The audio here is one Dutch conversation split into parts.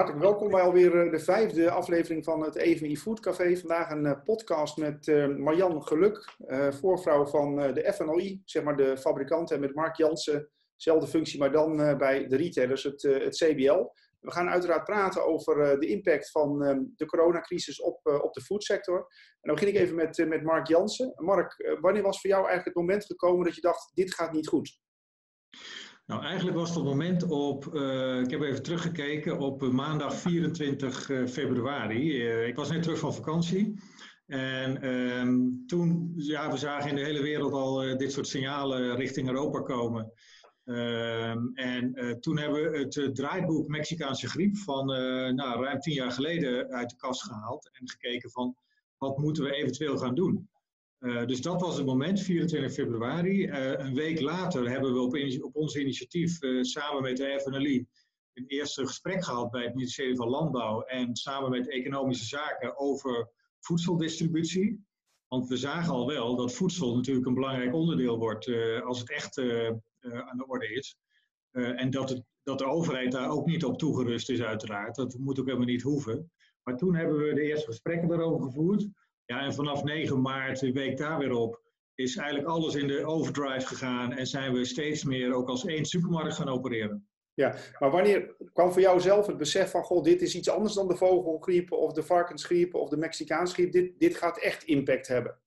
Hartelijk welkom bij alweer de vijfde aflevering van het EVI Food Café. Vandaag een podcast met Marjan Geluk, voorvrouw van de FNOI, zeg maar de fabrikant, en met Mark Jansen, dezelfde functie, maar dan bij de retailers, het, het CBL. We gaan uiteraard praten over de impact van de coronacrisis op, op de foodsector. En dan begin ik even met, met Mark Jansen. Mark, wanneer was voor jou eigenlijk het moment gekomen dat je dacht, dit gaat niet goed? Nou, eigenlijk was het moment op, uh, ik heb even teruggekeken, op maandag 24 uh, februari. Ik was net terug van vakantie. En ehm, toen, ja, we zagen in de hele wereld al dit soort signalen richting Europa komen. Ehm, en toen hebben we het draaiboek Mexicaanse griep van nou, ruim tien jaar geleden uit de kast gehaald. En gekeken van, wat moeten we eventueel gaan doen? Uh, dus dat was het moment, 24 februari. Uh, een week later hebben we op, op ons initiatief uh, samen met de FNLI een eerste gesprek gehad bij het ministerie van Landbouw en samen met Economische Zaken over voedseldistributie. Want we zagen al wel dat voedsel natuurlijk een belangrijk onderdeel wordt als het echt aan de orde is. en dat, het, dat de overheid daar ook niet op toegerust is uiteraard. Dat moet ook helemaal niet hoeven. Maar toen hebben we de eerste gesprekken daarover gevoerd. Ja, en vanaf 9 maart, de week daar weer op, is eigenlijk alles in de overdrive gegaan en zijn we steeds meer ook als één supermarkt gaan opereren. Ja, maar wanneer kwam voor jou zelf het besef van, goh, dit is iets anders dan de vogelgriep of de varkensgriep of de Mexicaanse griep, dit, dit gaat echt impact hebben?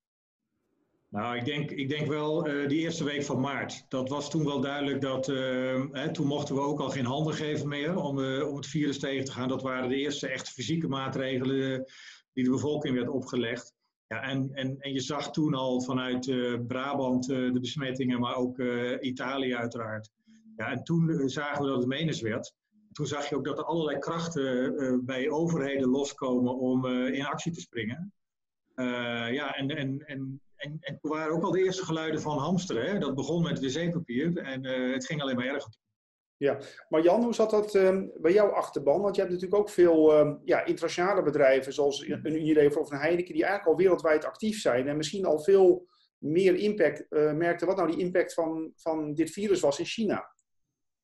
Nou, ik denk, ik denk wel uh, die eerste week van maart. Dat was toen wel duidelijk dat, uh, hè, toen mochten we ook al geen handen geven meer om, uh, om het virus tegen te gaan. Dat waren de eerste echt fysieke maatregelen die de bevolking werd opgelegd. Ja, en, en, en je zag toen al vanuit uh, Brabant uh, de besmettingen, maar ook uh, Italië uiteraard. Ja, en toen zagen we dat het menens werd. Toen zag je ook dat er allerlei krachten bij overheden loskomen om in actie te springen. ja, en, en, en, en, en toen waren ook al de eerste geluiden van hamsteren. Dat begon met wc-papier en het ging alleen maar erger. Ja, maar Jan, hoe zat dat um, bij jouw achterban? Want je hebt natuurlijk ook veel um, ja, internationale bedrijven, zoals een Unilever of een Heineken, die eigenlijk al wereldwijd actief zijn en misschien al veel meer impact uh, merkten. Wat nou die impact van, van dit virus was in China?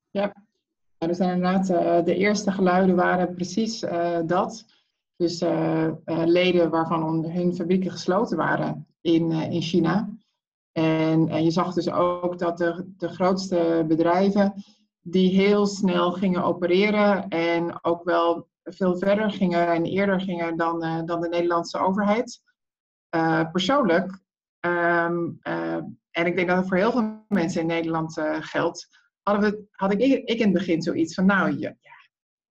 Ja, er zijn inderdaad, uh, de eerste geluiden waren precies uh, dat. Dus leden waarvan hun fabrieken gesloten waren in, in China. En, en je zag dus ook dat de, de grootste bedrijven die heel snel gingen opereren en ook wel veel verder gingen en eerder gingen dan, uh, dan de Nederlandse overheid. Uh, persoonlijk, um, uh, en ik denk dat het voor heel veel mensen in Nederland geldt, hadden we, had ik, ik in het begin zoiets van, nou ja, ja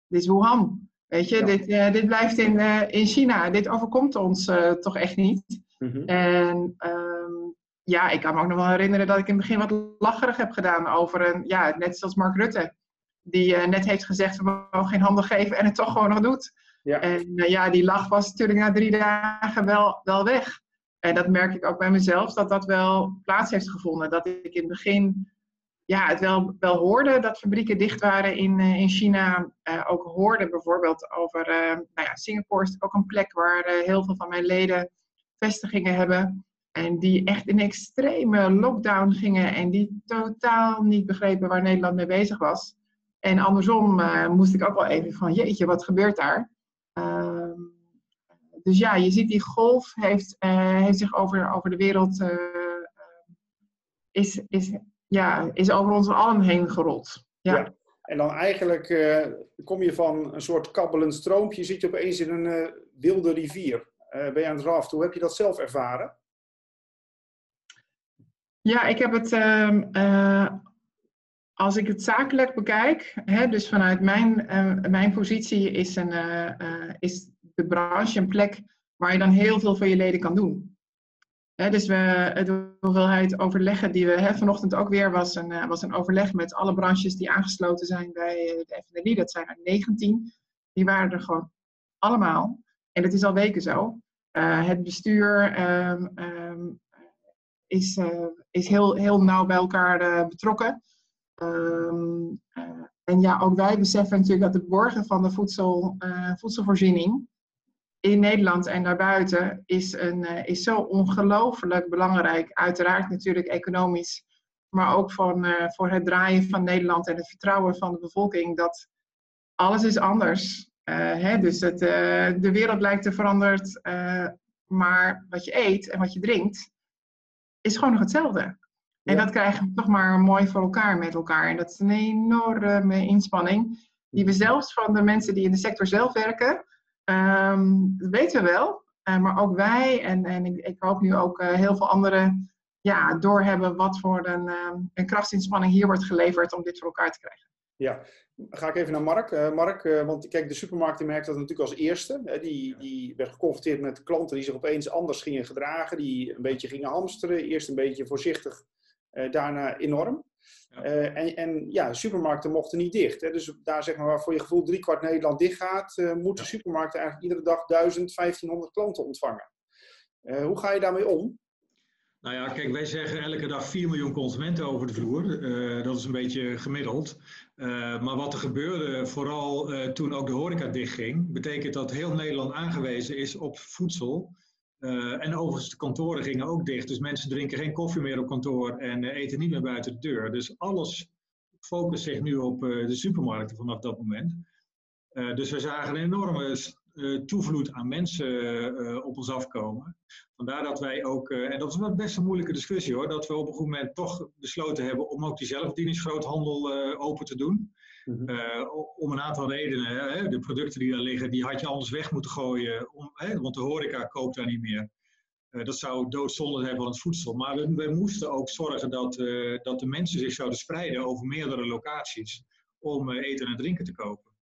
dit is Wuhan. Weet je, ja. dit, dit blijft in, in China. Dit overkomt ons toch echt niet. Mm -hmm. En um, ja, ik kan me ook nog wel herinneren dat ik in het begin wat lacherig heb gedaan over een, ja, net zoals Mark Rutte, die uh, net heeft gezegd, we mogen geen handen geven en het toch gewoon nog doet. Ja. En uh, ja, die lach was natuurlijk na drie dagen wel, wel weg. En dat merk ik ook bij mezelf, dat dat wel plaats heeft gevonden. Dat ik in het begin ja, het wel, wel hoorde dat fabrieken dicht waren in, uh, in China. ook hoorde bijvoorbeeld over, nou ja, Singapore is ook een plek waar heel veel van mijn leden vestigingen hebben. En die echt in extreme lockdown gingen en die totaal niet begrepen waar Nederland mee bezig was. En andersom uh, moest ik ook wel even van, jeetje, wat gebeurt daar? Uh, dus ja, je ziet die golf heeft, uh, heeft zich over, over de wereld, uh, is, is, ja, is over ons allen heen gerold. Ja. ja. En dan eigenlijk kom je van een soort kabbelend stroompje, zit je opeens in een wilde rivier. ben je aan het raften. Hoe heb je dat zelf ervaren? Ja, ik heb het, uh, als ik het zakelijk bekijk, hè, dus vanuit mijn, uh, mijn positie is, een, uh, is de branche een plek waar je dan heel veel voor je leden kan doen. Hè, dus we, de hoeveelheid overleggen die we hè, vanochtend ook weer was een, was een overleg met alle branches die aangesloten zijn bij de FNLI. Dat zijn er 19. Die waren er gewoon allemaal. En dat is al weken zo. het bestuur, um, um, is, uh, is heel, heel nauw bij elkaar uh, betrokken. Um, uh, en ja, ook wij beseffen natuurlijk dat het borgen van de voedsel, voedselvoorziening in Nederland en daarbuiten is, een, is zo ongelooflijk belangrijk. Uiteraard natuurlijk economisch, maar ook van, voor het draaien van Nederland en het vertrouwen van de bevolking. Dat alles is anders hè, dus het, de wereld lijkt te veranderd, maar wat je eet en wat je drinkt is gewoon nog hetzelfde. En dat krijgen we toch maar mooi voor elkaar met elkaar. En dat is een enorme inspanning. Die we zelfs van de mensen die in de sector zelf werken, um, dat weten we wel. Uh, maar ook wij en, en ik, ik hoop nu ook uh, heel veel anderen ja, doorhebben wat voor een, uh, een krachtsinspanning hier wordt geleverd om dit voor elkaar te krijgen. Ja, ga ik even naar Mark. Uh, Mark, uh, want kijk, de supermarkten merkte dat natuurlijk als eerste. Hè, die, die werd geconfronteerd met klanten die zich opeens anders gingen gedragen, die een beetje gingen hamsteren. Eerst een beetje voorzichtig, uh, daarna enorm. Ja. en, en ja, supermarkten mochten niet dicht. Hè. Dus daar zeg maar waar voor je gevoel kwart Nederland dicht gaat, moeten ja. supermarkten eigenlijk iedere dag 1000, 1500 klanten ontvangen. hoe ga je daarmee om? Nou ja, kijk, wij zeggen elke dag 4 miljoen consumenten over de vloer. Uh, dat is een beetje gemiddeld. Uh, maar wat er gebeurde, vooral uh, toen ook de horeca dichtging, betekent dat heel Nederland aangewezen is op voedsel. en overigens, de kantoren gingen ook dicht. Dus mensen drinken geen koffie meer op kantoor en eten niet meer buiten de deur. Dus alles focust zich nu op de supermarkten vanaf dat moment. dus we zagen een enorme toevloed aan mensen uh, op ons afkomen. Vandaar dat wij ook, uh, en dat is wel best een moeilijke discussie hoor, dat we op een goed moment toch besloten hebben om ook die zelfbedieningsgroothandel open te doen. Mm -hmm. om een aantal redenen. Hè, de producten die daar liggen, die had je anders weg moeten gooien, om, hè, want de horeca koopt daar niet meer. dat zou doodzonde hebben van het voedsel. Maar we, we moesten ook zorgen dat, dat de mensen zich zouden spreiden over meerdere locaties om eten en drinken te kopen.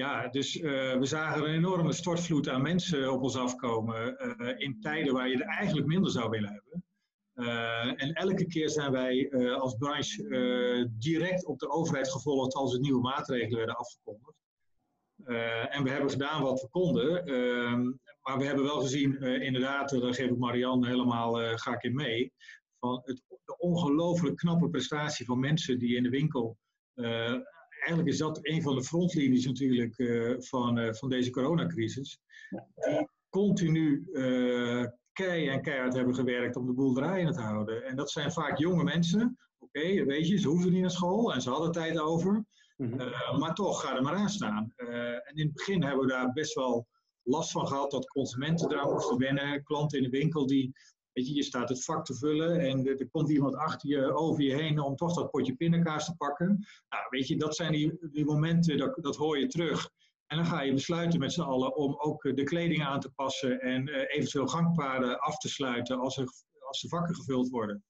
Ja, dus uh, we zagen een enorme stortvloed aan mensen op ons afkomen uh, in tijden waar je er eigenlijk minder zou willen hebben. Uh, en elke keer zijn wij als branche direct op de overheid gevolgd als er nieuwe maatregelen werden afgekondigd. en we hebben gedaan wat we konden. Ehm, maar we hebben wel gezien, inderdaad, daar geef ik Marianne helemaal ga ik in mee, van het, de ongelooflijk knappe prestatie van mensen die in de winkel eigenlijk is dat een van de frontlinies natuurlijk uh, van, uh, van deze coronacrisis. Die continu uh, kei en keihard hebben gewerkt om de boel draaien te houden. En dat zijn vaak jonge mensen. Oké, okay, weet je, ze hoeven niet naar school en ze hadden tijd over. -hmm. maar toch, ga er maar aan staan. en in het begin hebben we daar best wel last van gehad dat consumenten eraan moesten wennen. Klanten in de winkel die Weet je, je staat het vak te vullen en er, er, komt iemand achter je, over je heen om toch dat potje pindakaas te pakken. Nou, weet je, dat zijn die, die momenten, dat, dat hoor je terug. En dan ga je besluiten met z'n allen om ook de kleding aan te passen en uh, eventueel gangpaden af te sluiten als, er, als de vakken gevuld worden.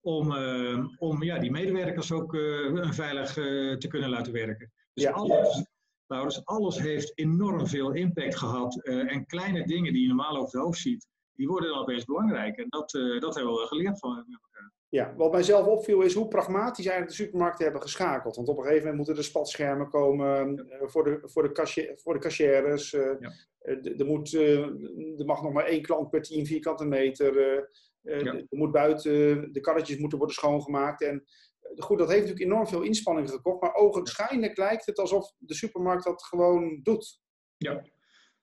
Om, uh, om ja, die medewerkers ook uh, veilig te kunnen laten werken. Dus ja. alles, nou, dus alles heeft enorm veel impact gehad. en kleine dingen die je normaal over het hoofd ziet, die worden dan opeens belangrijk. En dat, uh, dat hebben we geleerd van elkaar. Ja, wat mijzelf opviel is hoe pragmatisch eigenlijk de supermarkten hebben geschakeld. Want op een gegeven moment moeten er spatschermen komen uh, voor, de, voor, de cashier, voor de cashiers. Ja. er, moet, er mag nog maar één klant per 10 vierkante meter. Ja. Er moet buiten, de karretjes moeten worden schoongemaakt. En goed, dat heeft natuurlijk enorm veel inspanningen gekocht. Maar ogenschijnlijk lijkt het alsof de supermarkt dat gewoon doet. Ja,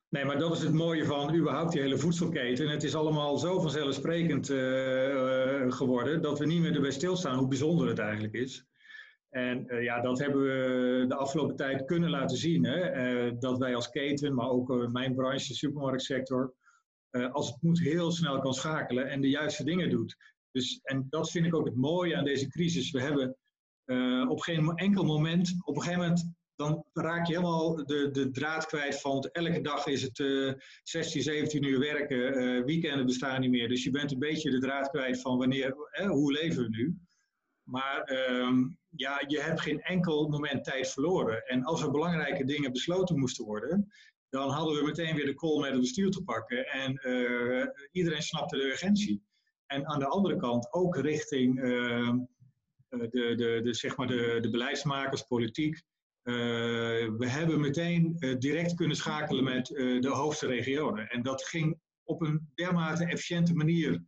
Nee, maar dat is het mooie van überhaupt die hele voedselketen. Het is allemaal zo vanzelfsprekend uh, geworden dat we niet meer erbij stilstaan hoe bijzonder het eigenlijk is. En uh, ja, dat hebben we de afgelopen tijd kunnen laten zien. Hè? dat wij als keten, maar ook mijn branche, de supermarktsector, als het moet heel snel kan schakelen en de juiste dingen doet. Dus, en dat vind ik ook het mooie aan deze crisis. We hebben op geen enkel moment, op een gegeven moment dan raak je helemaal de, de draad kwijt van elke dag is het uh, 16, 17 uur werken, uh, weekenden bestaan niet meer. Dus je bent een beetje de draad kwijt van wanneer, hoe leven we nu? Maar um, ja, je hebt geen enkel moment tijd verloren. En als er belangrijke dingen besloten moesten worden, dan hadden we meteen weer de call met het bestuur te pakken. En uh, iedereen snapte de urgentie. En aan de andere kant ook richting ehm, eh, de, de, de, zeg maar de, de beleidsmakers, politiek. Uh, we hebben meteen uh, direct kunnen schakelen met uh, de hoogste regionen. En dat ging op een dermate efficiënte manier.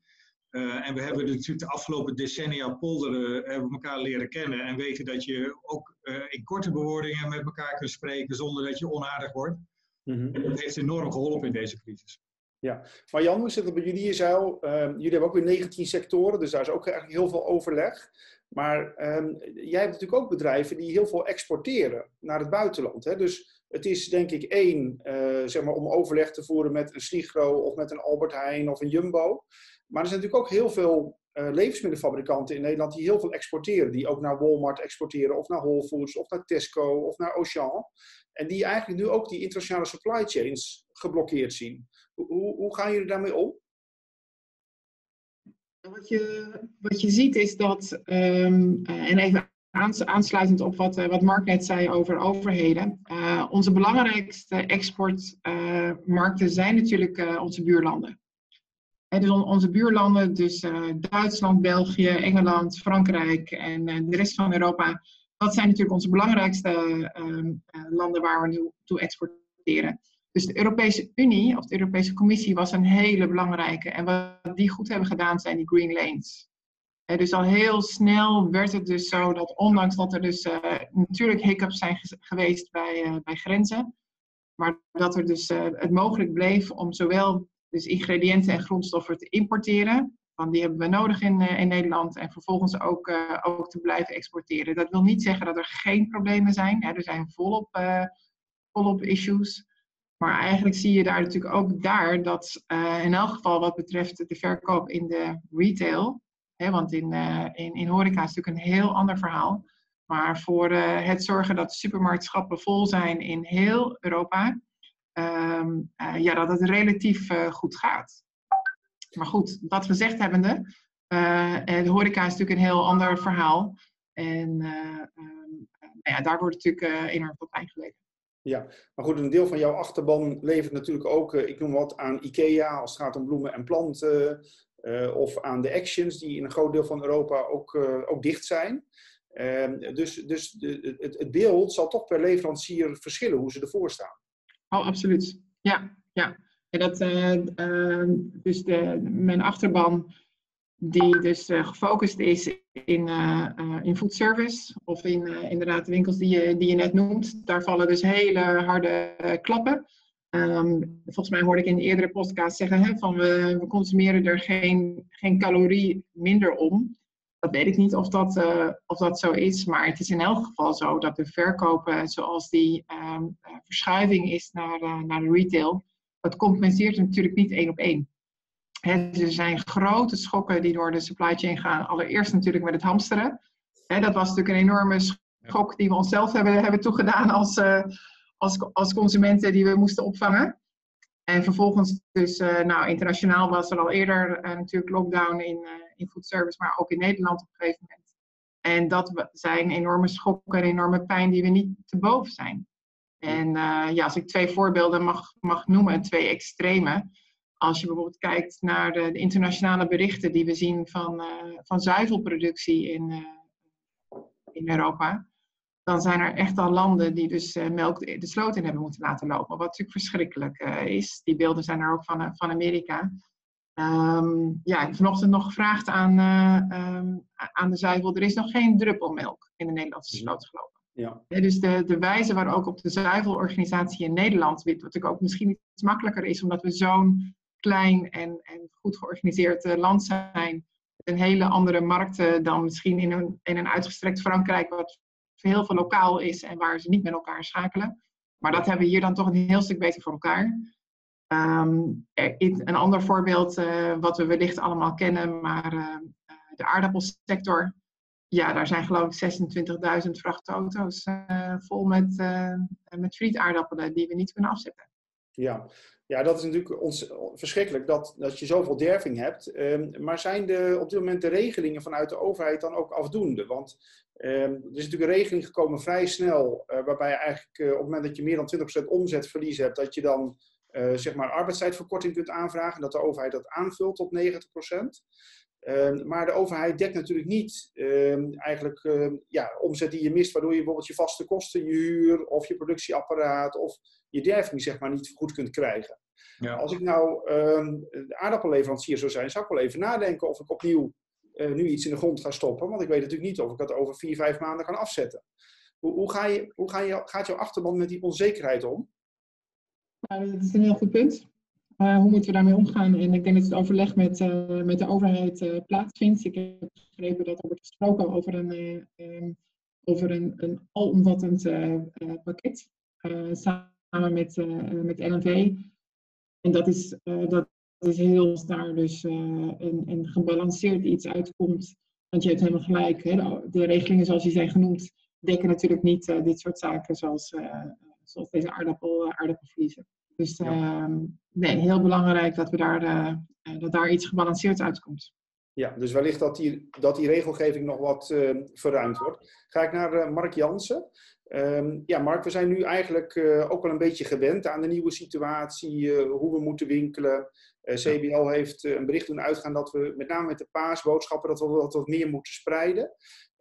en we hebben natuurlijk de afgelopen decennia polderen hebben elkaar leren kennen. En weten dat je ook in korte bewoordingen met elkaar kunt spreken zonder dat je onaardig wordt. Mm -hmm. En dat heeft enorm geholpen in deze crisis. Ja, maar Jan, hoe zit het bij jullie? Je zei, jullie hebben ook weer 19 sectoren, dus daar is ook eigenlijk heel veel overleg. Maar um, jij hebt natuurlijk ook bedrijven die heel veel exporteren naar het buitenland. Hè? Dus Het is denk ik één, zeg maar, om overleg te voeren met een Sligro of met een Albert Heijn of een Jumbo. Maar er zijn natuurlijk ook heel veel levensmiddelfabrikanten in Nederland die heel veel exporteren. Die ook naar Walmart exporteren of naar Whole Foods of naar Tesco of naar Auchan. En die eigenlijk nu ook die internationale supply chains geblokkeerd zien. Hoe, hoe gaan jullie daarmee om? Wat je, wat je ziet is dat, um, en even aansluitend op wat, eh, wat Mark net zei over overheden, uh, onze belangrijkste exportmarkten uh, zijn natuurlijk onze buurlanden. Dus on, onze buurlanden, dus Duitsland, België, Engeland, Frankrijk en de rest van Europa, dat zijn natuurlijk onze belangrijkste ehm, landen waar we nu toe exporteren. Dus de Europese Unie of de Europese Commissie was een hele belangrijke. En wat die goed hebben gedaan zijn die green lanes. dus al heel snel werd het dus zo dat ondanks dat er dus natuurlijk hiccups zijn geweest bij, bij grenzen, maar dat er dus het mogelijk bleef om zowel dus ingrediënten en grondstoffen te importeren, want die hebben we nodig in, in Nederland, en vervolgens ook, ook te blijven exporteren. Dat wil niet zeggen dat er geen problemen zijn. Hè. Er zijn volop, volop issues. Maar eigenlijk zie je daar natuurlijk ook daar dat in elk geval wat betreft de verkoop in de retail, hè, want in, in, in horeca is natuurlijk een heel ander verhaal. Maar voor het zorgen dat supermarktschappen vol zijn in heel Europa, um, ja, dat het relatief goed gaat. Maar goed, dat gezegd hebbende, de horeca is natuurlijk een heel ander verhaal. En um, nou ja, daar wordt natuurlijk enorm veel pijn. Ja, maar goed, een deel van jouw achterban levert natuurlijk ook, eh, ik noem wat, aan IKEA als het gaat om bloemen en planten. Of aan de Actions, die in een groot deel van Europa ook, ook dicht zijn. Uh, dus dus de, het, het, beeld zal toch per leverancier verschillen hoe ze ervoor staan. Oh, absoluut. Ja, ja. En dat, dus de, mijn achterban die dus uh, gefocust is in, uh, in food service of in inderdaad de winkels die je, die je net noemt. Daar vallen dus hele harde klappen. Um, volgens mij hoorde ik in de eerdere podcast zeggen hè, van we, we, consumeren er geen, geen calorie minder om. Dat weet ik niet of dat, of dat zo is, maar het is in elk geval zo dat de verkopen zoals die um, verschuiving is naar, naar de retail, dat compenseert natuurlijk niet één op één er zijn grote schokken die door de supply chain gaan. Allereerst natuurlijk met het hamsteren. dat was natuurlijk een enorme schok die we onszelf hebben, hebben toegedaan als, als, als consumenten die we moesten opvangen. En vervolgens dus, nou internationaal was er al eerder natuurlijk lockdown in, in food service, maar ook in Nederland op een gegeven moment. En dat zijn enorme schokken en enorme pijn die we niet te boven zijn. En ja, als ik twee voorbeelden mag, mag noemen, twee extreme als je bijvoorbeeld kijkt naar de, de internationale berichten die we zien van, uh, van zuivelproductie in, uh, in Europa, dan zijn er echt al landen die dus melk de sloot in hebben moeten laten lopen. Wat natuurlijk verschrikkelijk is. Die beelden zijn er ook van, van Amerika. Um, ja, ik heb vanochtend nog gevraagd aan, um, aan de zuivel. Er is nog geen druppel melk in de Nederlandse mhm. sloot gelopen. Ja. dus de, de wijze waarop ook op de zuivelorganisatie in Nederland, wat natuurlijk ook misschien iets makkelijker is, omdat we zo'n klein en, en goed georganiseerd eh, land zijn. Een hele andere markten dan misschien in een, in een uitgestrekt Frankrijk, wat heel veel lokaal is en waar ze niet met elkaar schakelen. Maar dat hebben we hier dan toch een heel stuk beter voor elkaar. Um, een ander voorbeeld, uh, wat we wellicht allemaal kennen, maar uh, de aardappelsector. Ja, daar zijn geloof ik 26.000 vrachtauto's uh, vol met, met frietaardappelen die we niet kunnen afzetten. Ja, ja, dat is natuurlijk ons, verschrikkelijk dat, dat je zoveel derving hebt. Um, maar zijn de, op dit moment de regelingen vanuit de overheid dan ook afdoende? Want um, er is natuurlijk een regeling gekomen vrij snel, waarbij eigenlijk op het moment dat je meer dan 20% omzetverlies hebt, dat je dan uh, zeg maar arbeidstijdverkorting kunt aanvragen, dat de overheid dat aanvult tot 90%. Um, maar de overheid dekt natuurlijk niet eigenlijk ja, omzet die je mist, waardoor je bijvoorbeeld je vaste kosten, je huur of je productieapparaat of je derving zeg maar niet goed kunt krijgen. Ja. Als ik nou um, aardappelleverancier zou zijn, zou ik wel even nadenken of ik opnieuw uh, nu iets in de grond ga stoppen. Want ik weet natuurlijk niet of ik dat over vier, vijf maanden kan afzetten. Hoe, hoe, ga je, hoe ga je, gaat jouw achterban met die onzekerheid om? Dat is een heel goed punt. Hoe moeten we daarmee omgaan? En ik denk dat het overleg met, uh, met de overheid uh, plaatsvindt. Ik heb begrepen dat er wordt gesproken over een, um, over een, een alomvattend pakket samen met, met LNV. En dat is, dat is heel daar dus een, een gebalanceerd iets uitkomt. Want je hebt helemaal gelijk, hè? de regelingen zoals die zijn genoemd, dekken natuurlijk niet dit soort zaken zoals, zoals deze aardappel, aardappelvliezen. Dus ehm, nee, heel belangrijk dat, we daar, uh, dat daar iets gebalanceerd uitkomt. Ja, dus wellicht dat die, dat die regelgeving nog wat uh, verruimd wordt. Ga ik naar uh, Mark Jansen. Um, ja, Mark, we zijn nu eigenlijk ook wel een beetje gewend aan de nieuwe situatie, hoe we moeten winkelen. CBL heeft een bericht doen uitgaan dat we met name met de paasboodschappen dat we dat wat meer moeten spreiden.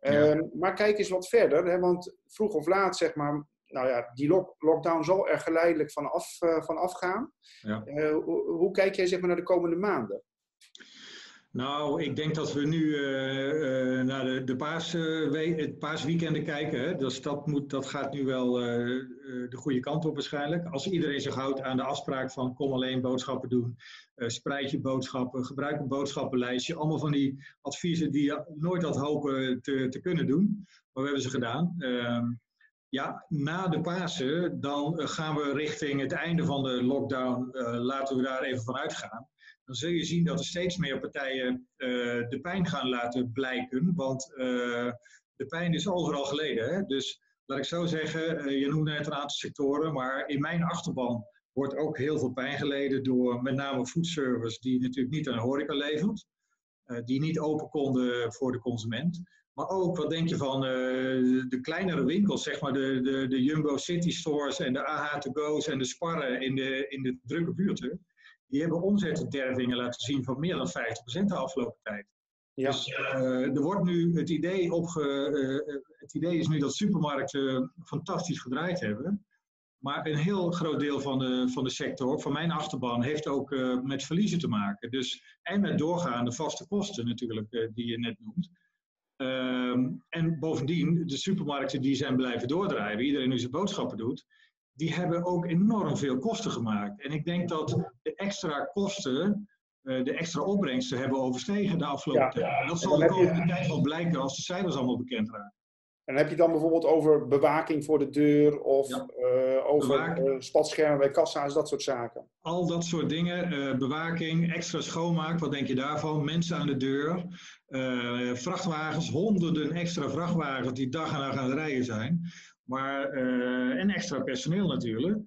Ja. Maar kijk eens wat verder, hè, want vroeg of laat, zeg maar, nou ja, die lockdown zal er geleidelijk van, af, uh, van afgaan. Ja. Uh, hoe, hoe, kijk jij zeg maar, naar de komende maanden? Nou, ik denk dat we nu uh, naar de, de paas, het paasweekenden kijken. Hè? Dus dat, moet, dat gaat nu wel de goede kant op waarschijnlijk. Als iedereen zich houdt aan de afspraak van kom alleen boodschappen doen, spreid je boodschappen, gebruik een boodschappenlijstje. Allemaal van die adviezen die je nooit had hopen te, te kunnen doen. Maar we hebben ze gedaan. Ehm, ja, na de Pasen, dan eh, gaan we richting het einde van de lockdown. Uh, laten we daar even van uitgaan. Dan zul je zien dat er steeds meer partijen uh, de pijn gaan laten blijken. Want de pijn is overal geleden. Hè? Dus laat ik zo zeggen, je noemde net een aantal sectoren. Maar in mijn achterban wordt ook heel veel pijn geleden door met name foodservice, die natuurlijk niet aan de horeca levert. die niet open konden voor de consument. Maar ook, wat denk je van uh, de kleinere winkels, zeg maar de, de, de Jumbo City Stores en de AH to go's en de Sparren in de, in de drukke buurten. Die hebben omzetdervingen laten zien van meer dan 50% de afgelopen tijd. Ja. Dus uh, er wordt nu het idee opge, uh, het idee is nu dat supermarkten fantastisch gedraaid hebben. Maar een heel groot deel van de, van de sector, van mijn achterban, heeft ook met verliezen te maken. Dus, en met doorgaande vaste kosten natuurlijk, die je net noemt. Um, en bovendien, de supermarkten die zijn blijven doordrijven, iedereen nu zijn boodschappen doet, die hebben ook enorm veel kosten gemaakt. En ik denk dat de extra kosten, uh, de extra opbrengsten hebben overstegen de afgelopen ja. tijd. Dat zal de komende tijd wel blijken als de cijfers allemaal bekend raken. En heb je dan bijvoorbeeld over bewaking voor de deur of ja. uh, over uh, spatschermen bij kassa's, dat soort zaken? Al dat soort dingen, uh, bewaking, extra schoonmaak, wat denk je daarvan? Mensen aan de deur, vrachtwagens, honderden extra vrachtwagens die dag en nacht aan het rijden zijn. Maar, en extra personeel natuurlijk.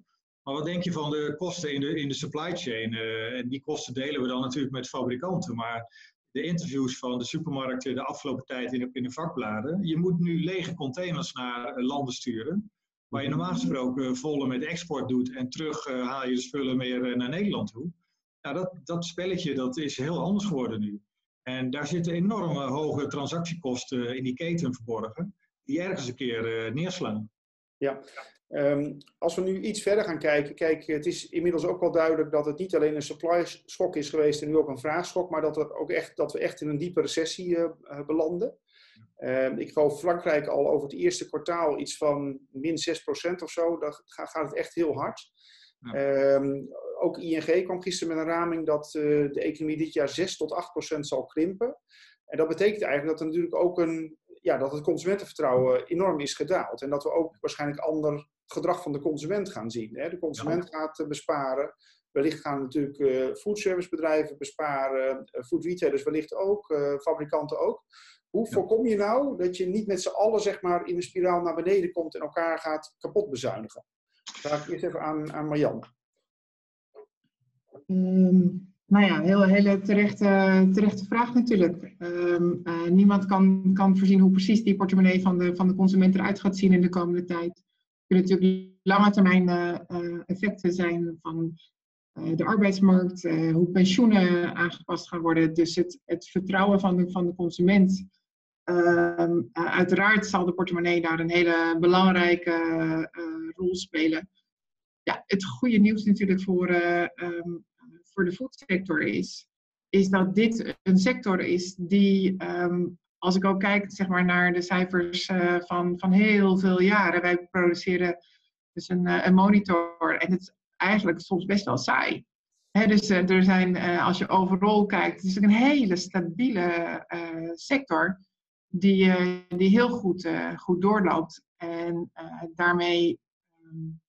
Maar wat denk je van de kosten in de, in de supply chain? en die kosten delen we dan natuurlijk met fabrikanten. Maar de interviews van de supermarkten de afgelopen tijd in de, in de vakbladen. Je moet nu lege containers naar eh, landen sturen. Waar je normaal gesproken volle met export doet en terug uh, haal je de spullen meer naar Nederland toe. Nou, dat, dat spelletje dat is heel anders geworden nu. En daar zitten enorme hoge transactiekosten in die keten verborgen, die ergens een keer uh, neerslaan. Ja, Um, als we nu iets verder gaan kijken, kijk, het is inmiddels ook wel duidelijk dat het niet alleen een supply schok is geweest en nu ook een vraagschok, maar dat, er ook echt, dat we echt in een diepe recessie uh, belanden. Um, ik geloof Frankrijk al over het eerste kwartaal iets van min 6% of zo, dan gaat het echt heel hard. Ja. Um, ook ING kwam gisteren met een raming dat uh, de economie dit jaar 6 tot 8% zal krimpen. En dat betekent eigenlijk dat er natuurlijk ook een, ja, dat het consumentenvertrouwen enorm is gedaald. En dat we ook waarschijnlijk ander gedrag van de consument gaan zien. Hè? De consument gaat uh, besparen. Wellicht gaan natuurlijk uh, foodservicebedrijven besparen, uh, food retailers wellicht ook, fabrikanten ook. Hoe ja. voorkom je nou dat je niet met z'n allen zeg maar, in een spiraal naar beneden komt en elkaar gaat kapot bezuinigen? Vraag ik eerst even aan, aan Marjan. Um, nou ja, heel hele terechte, vraag natuurlijk. Um, uh, niemand kan, kan voorzien hoe precies die portemonnee van de, van de consument eruit gaat zien in de komende tijd kunnen natuurlijk lange termijn uh, effecten zijn van de arbeidsmarkt, hoe pensioenen aangepast gaan worden. Dus het, het vertrouwen van de, van de consument. Ehm, uiteraard zal de portemonnee daar een hele belangrijke rol spelen. Ja, het goede nieuws natuurlijk voor, um, voor de foodsector is, is dat dit een sector is die um, als ik ook kijk zeg maar, naar de cijfers uh, van, van heel veel jaren. Wij produceren dus een, uh, een monitor en het is eigenlijk soms best wel saai. Hè, dus uh, er zijn, als je overal kijkt, het is een hele stabiele sector die, die heel goed, goed doorloopt. En daarmee um,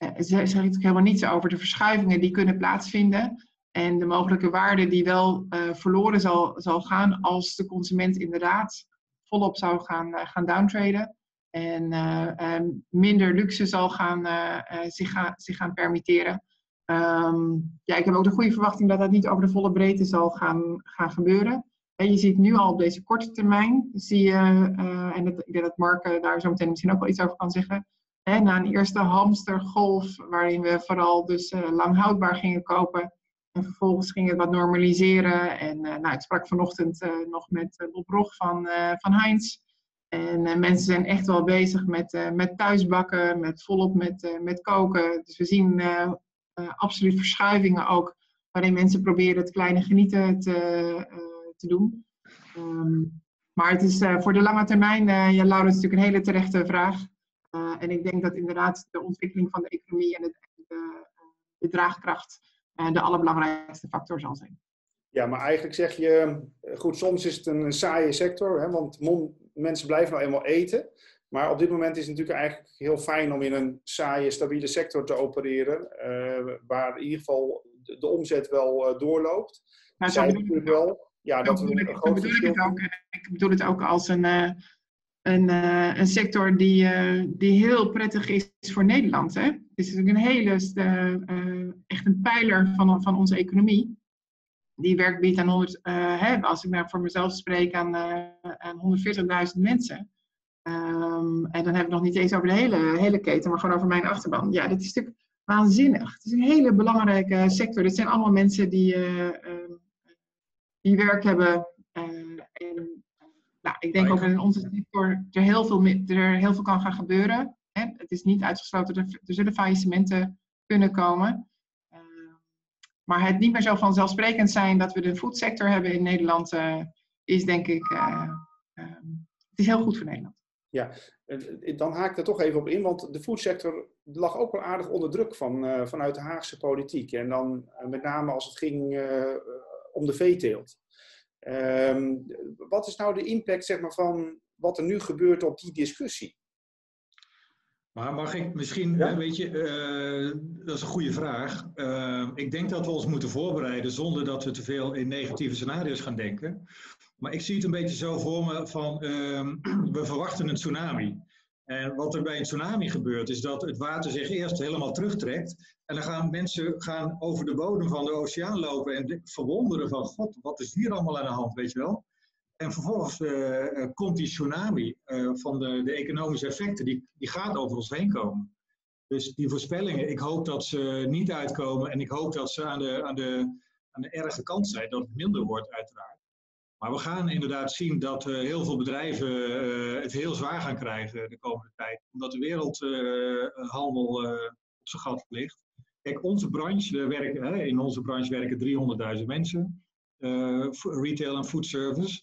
ze zegt natuurlijk helemaal niets over de verschuivingen die kunnen plaatsvinden. En de mogelijke waarde die wel verloren zal, zal gaan als de consument inderdaad volop zou gaan, gaan downtraden. En minder luxe zal gaan, zich, gaan, zich gaan permitteren. Ehm, ja, ik heb ook de goede verwachting dat dat niet over de volle breedte zal gaan, gaan gebeuren. En je ziet nu al op deze korte termijn, zie je, en ik denk dat Mark daar zo meteen misschien ook wel iets over kan zeggen. Na een eerste hamstergolf, waarin we vooral dus uh, lang houdbaar gingen kopen. En vervolgens ging het wat normaliseren. En nou, ik sprak vanochtend nog met Bob Rog van, van Heinz. En mensen zijn echt wel bezig met, met thuisbakken, met volop met, met koken. Dus we zien absoluut verschuivingen ook, waarin mensen proberen het kleine genieten te te doen. Ehm, maar het is voor de lange termijn, ja, Laura, is natuurlijk een hele terechte vraag. Uh, en ik denk dat inderdaad de ontwikkeling van de economie en de, de, de draagkracht de allerbelangrijkste factor zal zijn. Ja, maar eigenlijk zeg je, goed, soms is het een saaie sector, hè, want mensen blijven nou eenmaal eten. Maar op dit moment is het natuurlijk eigenlijk heel fijn om in een saaie, stabiele sector te opereren, waar in ieder geval de, de omzet wel doorloopt. Nou, wel, ja, dat, bedoel, ik, dat bedoel ik het ook. Ik bedoel het ook als een, een, uh, een sector die, uh, die heel prettig is voor Nederland. Hè? Het is natuurlijk een hele, echt een pijler van, van onze economie. Die werk biedt aan 100, hè, als ik nou voor mezelf spreek, aan, aan 140.000 mensen. Um, en dan heb ik nog niet eens over de hele, hele keten, maar gewoon over mijn achterban. Ja, dat is natuurlijk waanzinnig. Het is een hele belangrijke sector. Dit zijn allemaal mensen die die werk hebben. Eh, en nou, ik denk ook dat in onze sector er heel veel, er heel veel kan gaan gebeuren. Hè? Het is niet uitgesloten, er, er zullen faillissementen kunnen komen. Uh, maar het niet meer zo vanzelfsprekend zijn dat we de foodsector hebben in Nederland, uh, is denk ik, uh, het is heel goed voor Nederland. Ja, dan haak ik er toch even op in, want de foodsector lag ook wel aardig onder druk van, vanuit de Haagse politiek. En dan met name als het ging om de veeteelt. Ehm, wat is nou de impact zeg maar, van wat er nu gebeurt op die discussie? Maar mag ik misschien, ja? weet je, uh, dat is een goede vraag. Uh, ik denk dat we ons moeten voorbereiden zonder dat we te veel in negatieve scenario's gaan denken. Maar ik zie het een beetje zo voor me van, uh, we verwachten een tsunami. En wat er bij een tsunami gebeurt, is dat het water zich eerst helemaal terugtrekt. En dan gaan mensen gaan over de bodem van de oceaan lopen en verwonderen van, god, wat is hier allemaal aan de hand, weet je wel? En vervolgens uh, komt die tsunami van de, de, economische effecten, die, die gaat over ons heen komen. Dus die voorspellingen, ik hoop dat ze niet uitkomen en ik hoop dat ze aan de, aan de, aan de erge kant zijn, dat het minder wordt uiteraard. Maar we gaan inderdaad zien dat uh, heel veel bedrijven uh, het heel zwaar gaan krijgen de komende tijd. Omdat de wereldhandel uh, op zijn gat ligt. Kijk, onze branche, hè, in onze branche werken 300.000 mensen. retail en food service.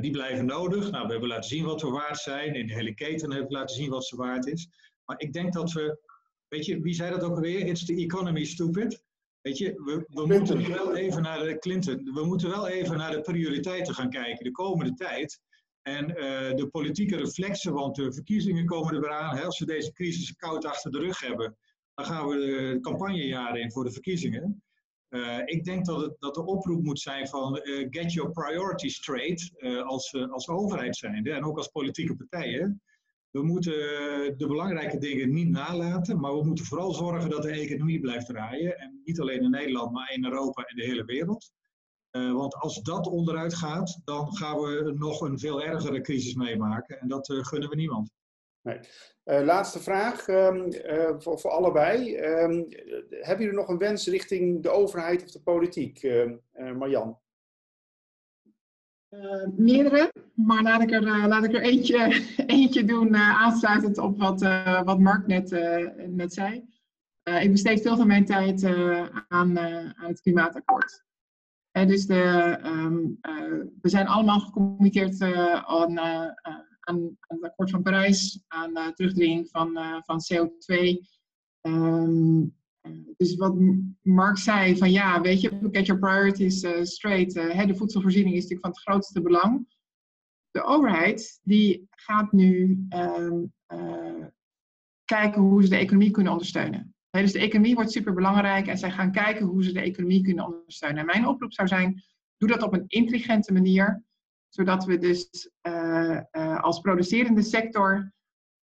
die blijven nodig. Nou, we hebben laten zien wat we waard zijn. In de hele keten hebben we laten zien wat ze waard is. Maar ik denk dat we, weet je, wie zei dat ook alweer? It's the economy, stupid. Weet je, we, we moeten wel even naar de Clinton, we moeten wel even naar de prioriteiten gaan kijken de komende tijd. En uh, de politieke reflexen, want de verkiezingen komen er weer aan. Hè, als we deze crisis koud achter de rug hebben, dan gaan we de campagnejaren in voor de verkiezingen. Uh, ik denk dat, het, dat de oproep moet zijn van uh, get your priorities straight als, als overheid zijnde en ook als politieke partijen. We moeten de belangrijke dingen niet nalaten, maar we moeten vooral zorgen dat de economie blijft draaien. En niet alleen in Nederland, maar in Europa en de hele wereld. Uh, want als dat onderuit gaat, dan gaan we nog een veel ergere crisis meemaken. En dat uh, gunnen we niemand. Nee. Laatste vraag um, voor, voor, allebei. Um, hebben jullie nog een wens richting de overheid of de politiek, Marjan? Uh, meerdere, maar laat ik er, uh, laat ik er eentje, eentje doen, uh, aansluitend op wat, wat Mark net, net zei. ik besteed veel van mijn tijd aan, aan het klimaatakkoord. dus de, um, we zijn allemaal gecommitteerd aan, aan, het akkoord van Parijs, aan terugdringing van, van CO2. Um, dus wat Mark zei, van ja, weet je, get your priorities uh, straight. Uh, de voedselvoorziening is natuurlijk van het grootste belang. De overheid, die gaat nu uh, kijken hoe ze de economie kunnen ondersteunen. dus de economie wordt super belangrijk en zij gaan kijken hoe ze de economie kunnen ondersteunen. En mijn oproep zou zijn, doe dat op een intelligente manier, zodat we dus als producerende sector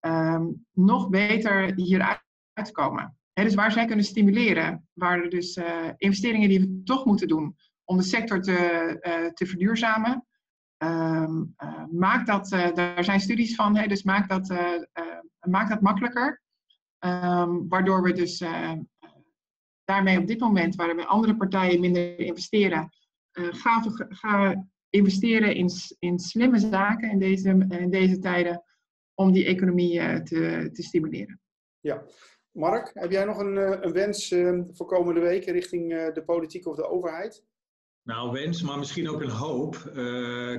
um, nog beter hieruit komen. Dus waar zij kunnen stimuleren, waar er dus uh, investeringen die we toch moeten doen om de sector te, te verduurzamen, um, maak dat, daar zijn studies van, dus maak dat, maak dat makkelijker. Um, waardoor we dus daarmee op dit moment, waar andere partijen minder investeren, gaan, investeren in, in slimme zaken in deze, in deze tijden om die economie te, te stimuleren. Ja. Mark, heb jij nog een, eh, een wens uh, voor komende weken richting de politiek of de overheid? Nou, wens, maar misschien ook een hoop.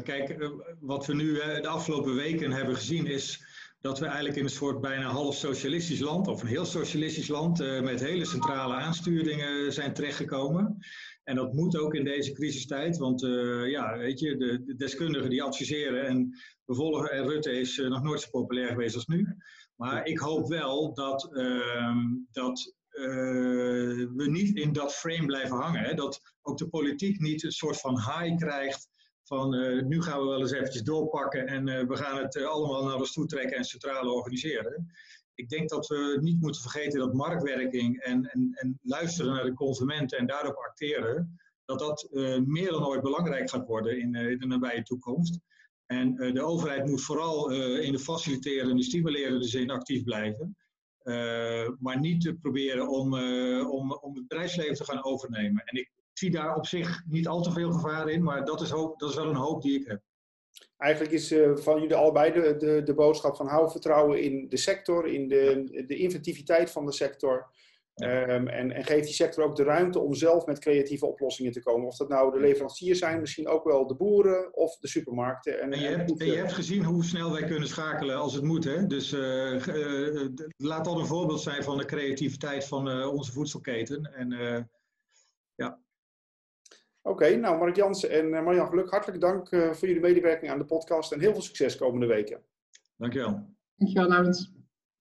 kijk, wat we nu de afgelopen weken hebben gezien is dat we eigenlijk in een soort bijna half socialistisch land, of een heel socialistisch land, met hele centrale aansturingen zijn terechtgekomen. En dat moet ook in deze crisistijd, want ja, weet je, de, de, deskundigen die adviseren en bevolgen en Rutte is nog nooit zo populair geweest als nu. Maar ik hoop wel dat, uh, dat uh, we niet in dat frame blijven hangen. Hè? Dat ook de politiek niet een soort van high krijgt van nu gaan we wel eens eventjes doorpakken en we gaan het allemaal naar ons toe trekken en centraal organiseren ik denk dat we niet moeten vergeten dat marktwerking en, en, en luisteren naar de consumenten en daarop acteren, dat dat meer dan ooit belangrijk gaat worden in, in de nabije toekomst. En uh, de overheid moet vooral in de faciliterende, stimulerende zin actief blijven. maar niet proberen om, om, om het bedrijfsleven te gaan overnemen. En ik zie daar op zich niet al te veel gevaar in, maar dat is, hoop, dat is wel een hoop die ik heb. Eigenlijk is uh, van jullie allebei de, de, de boodschap van hou vertrouwen in de sector, in de, de inventiviteit van de sector. Um, en, en geef die sector ook de ruimte om zelf met creatieve oplossingen te komen. Of dat nou de leveranciers zijn, misschien ook wel de boeren of de supermarkten. En, en je, hebt, en je hebt gezien hoe snel wij kunnen schakelen als het moet. Hè? Dus uh, uh, laat dat een voorbeeld zijn van de creativiteit van onze voedselketen. En ja, Oké, nou Mark Jansen en eh, Marjan Geluk, hartelijk dank eh, voor jullie medewerking aan de podcast en heel veel succes komende weken. Dankjewel. Dankjewel, Laurens.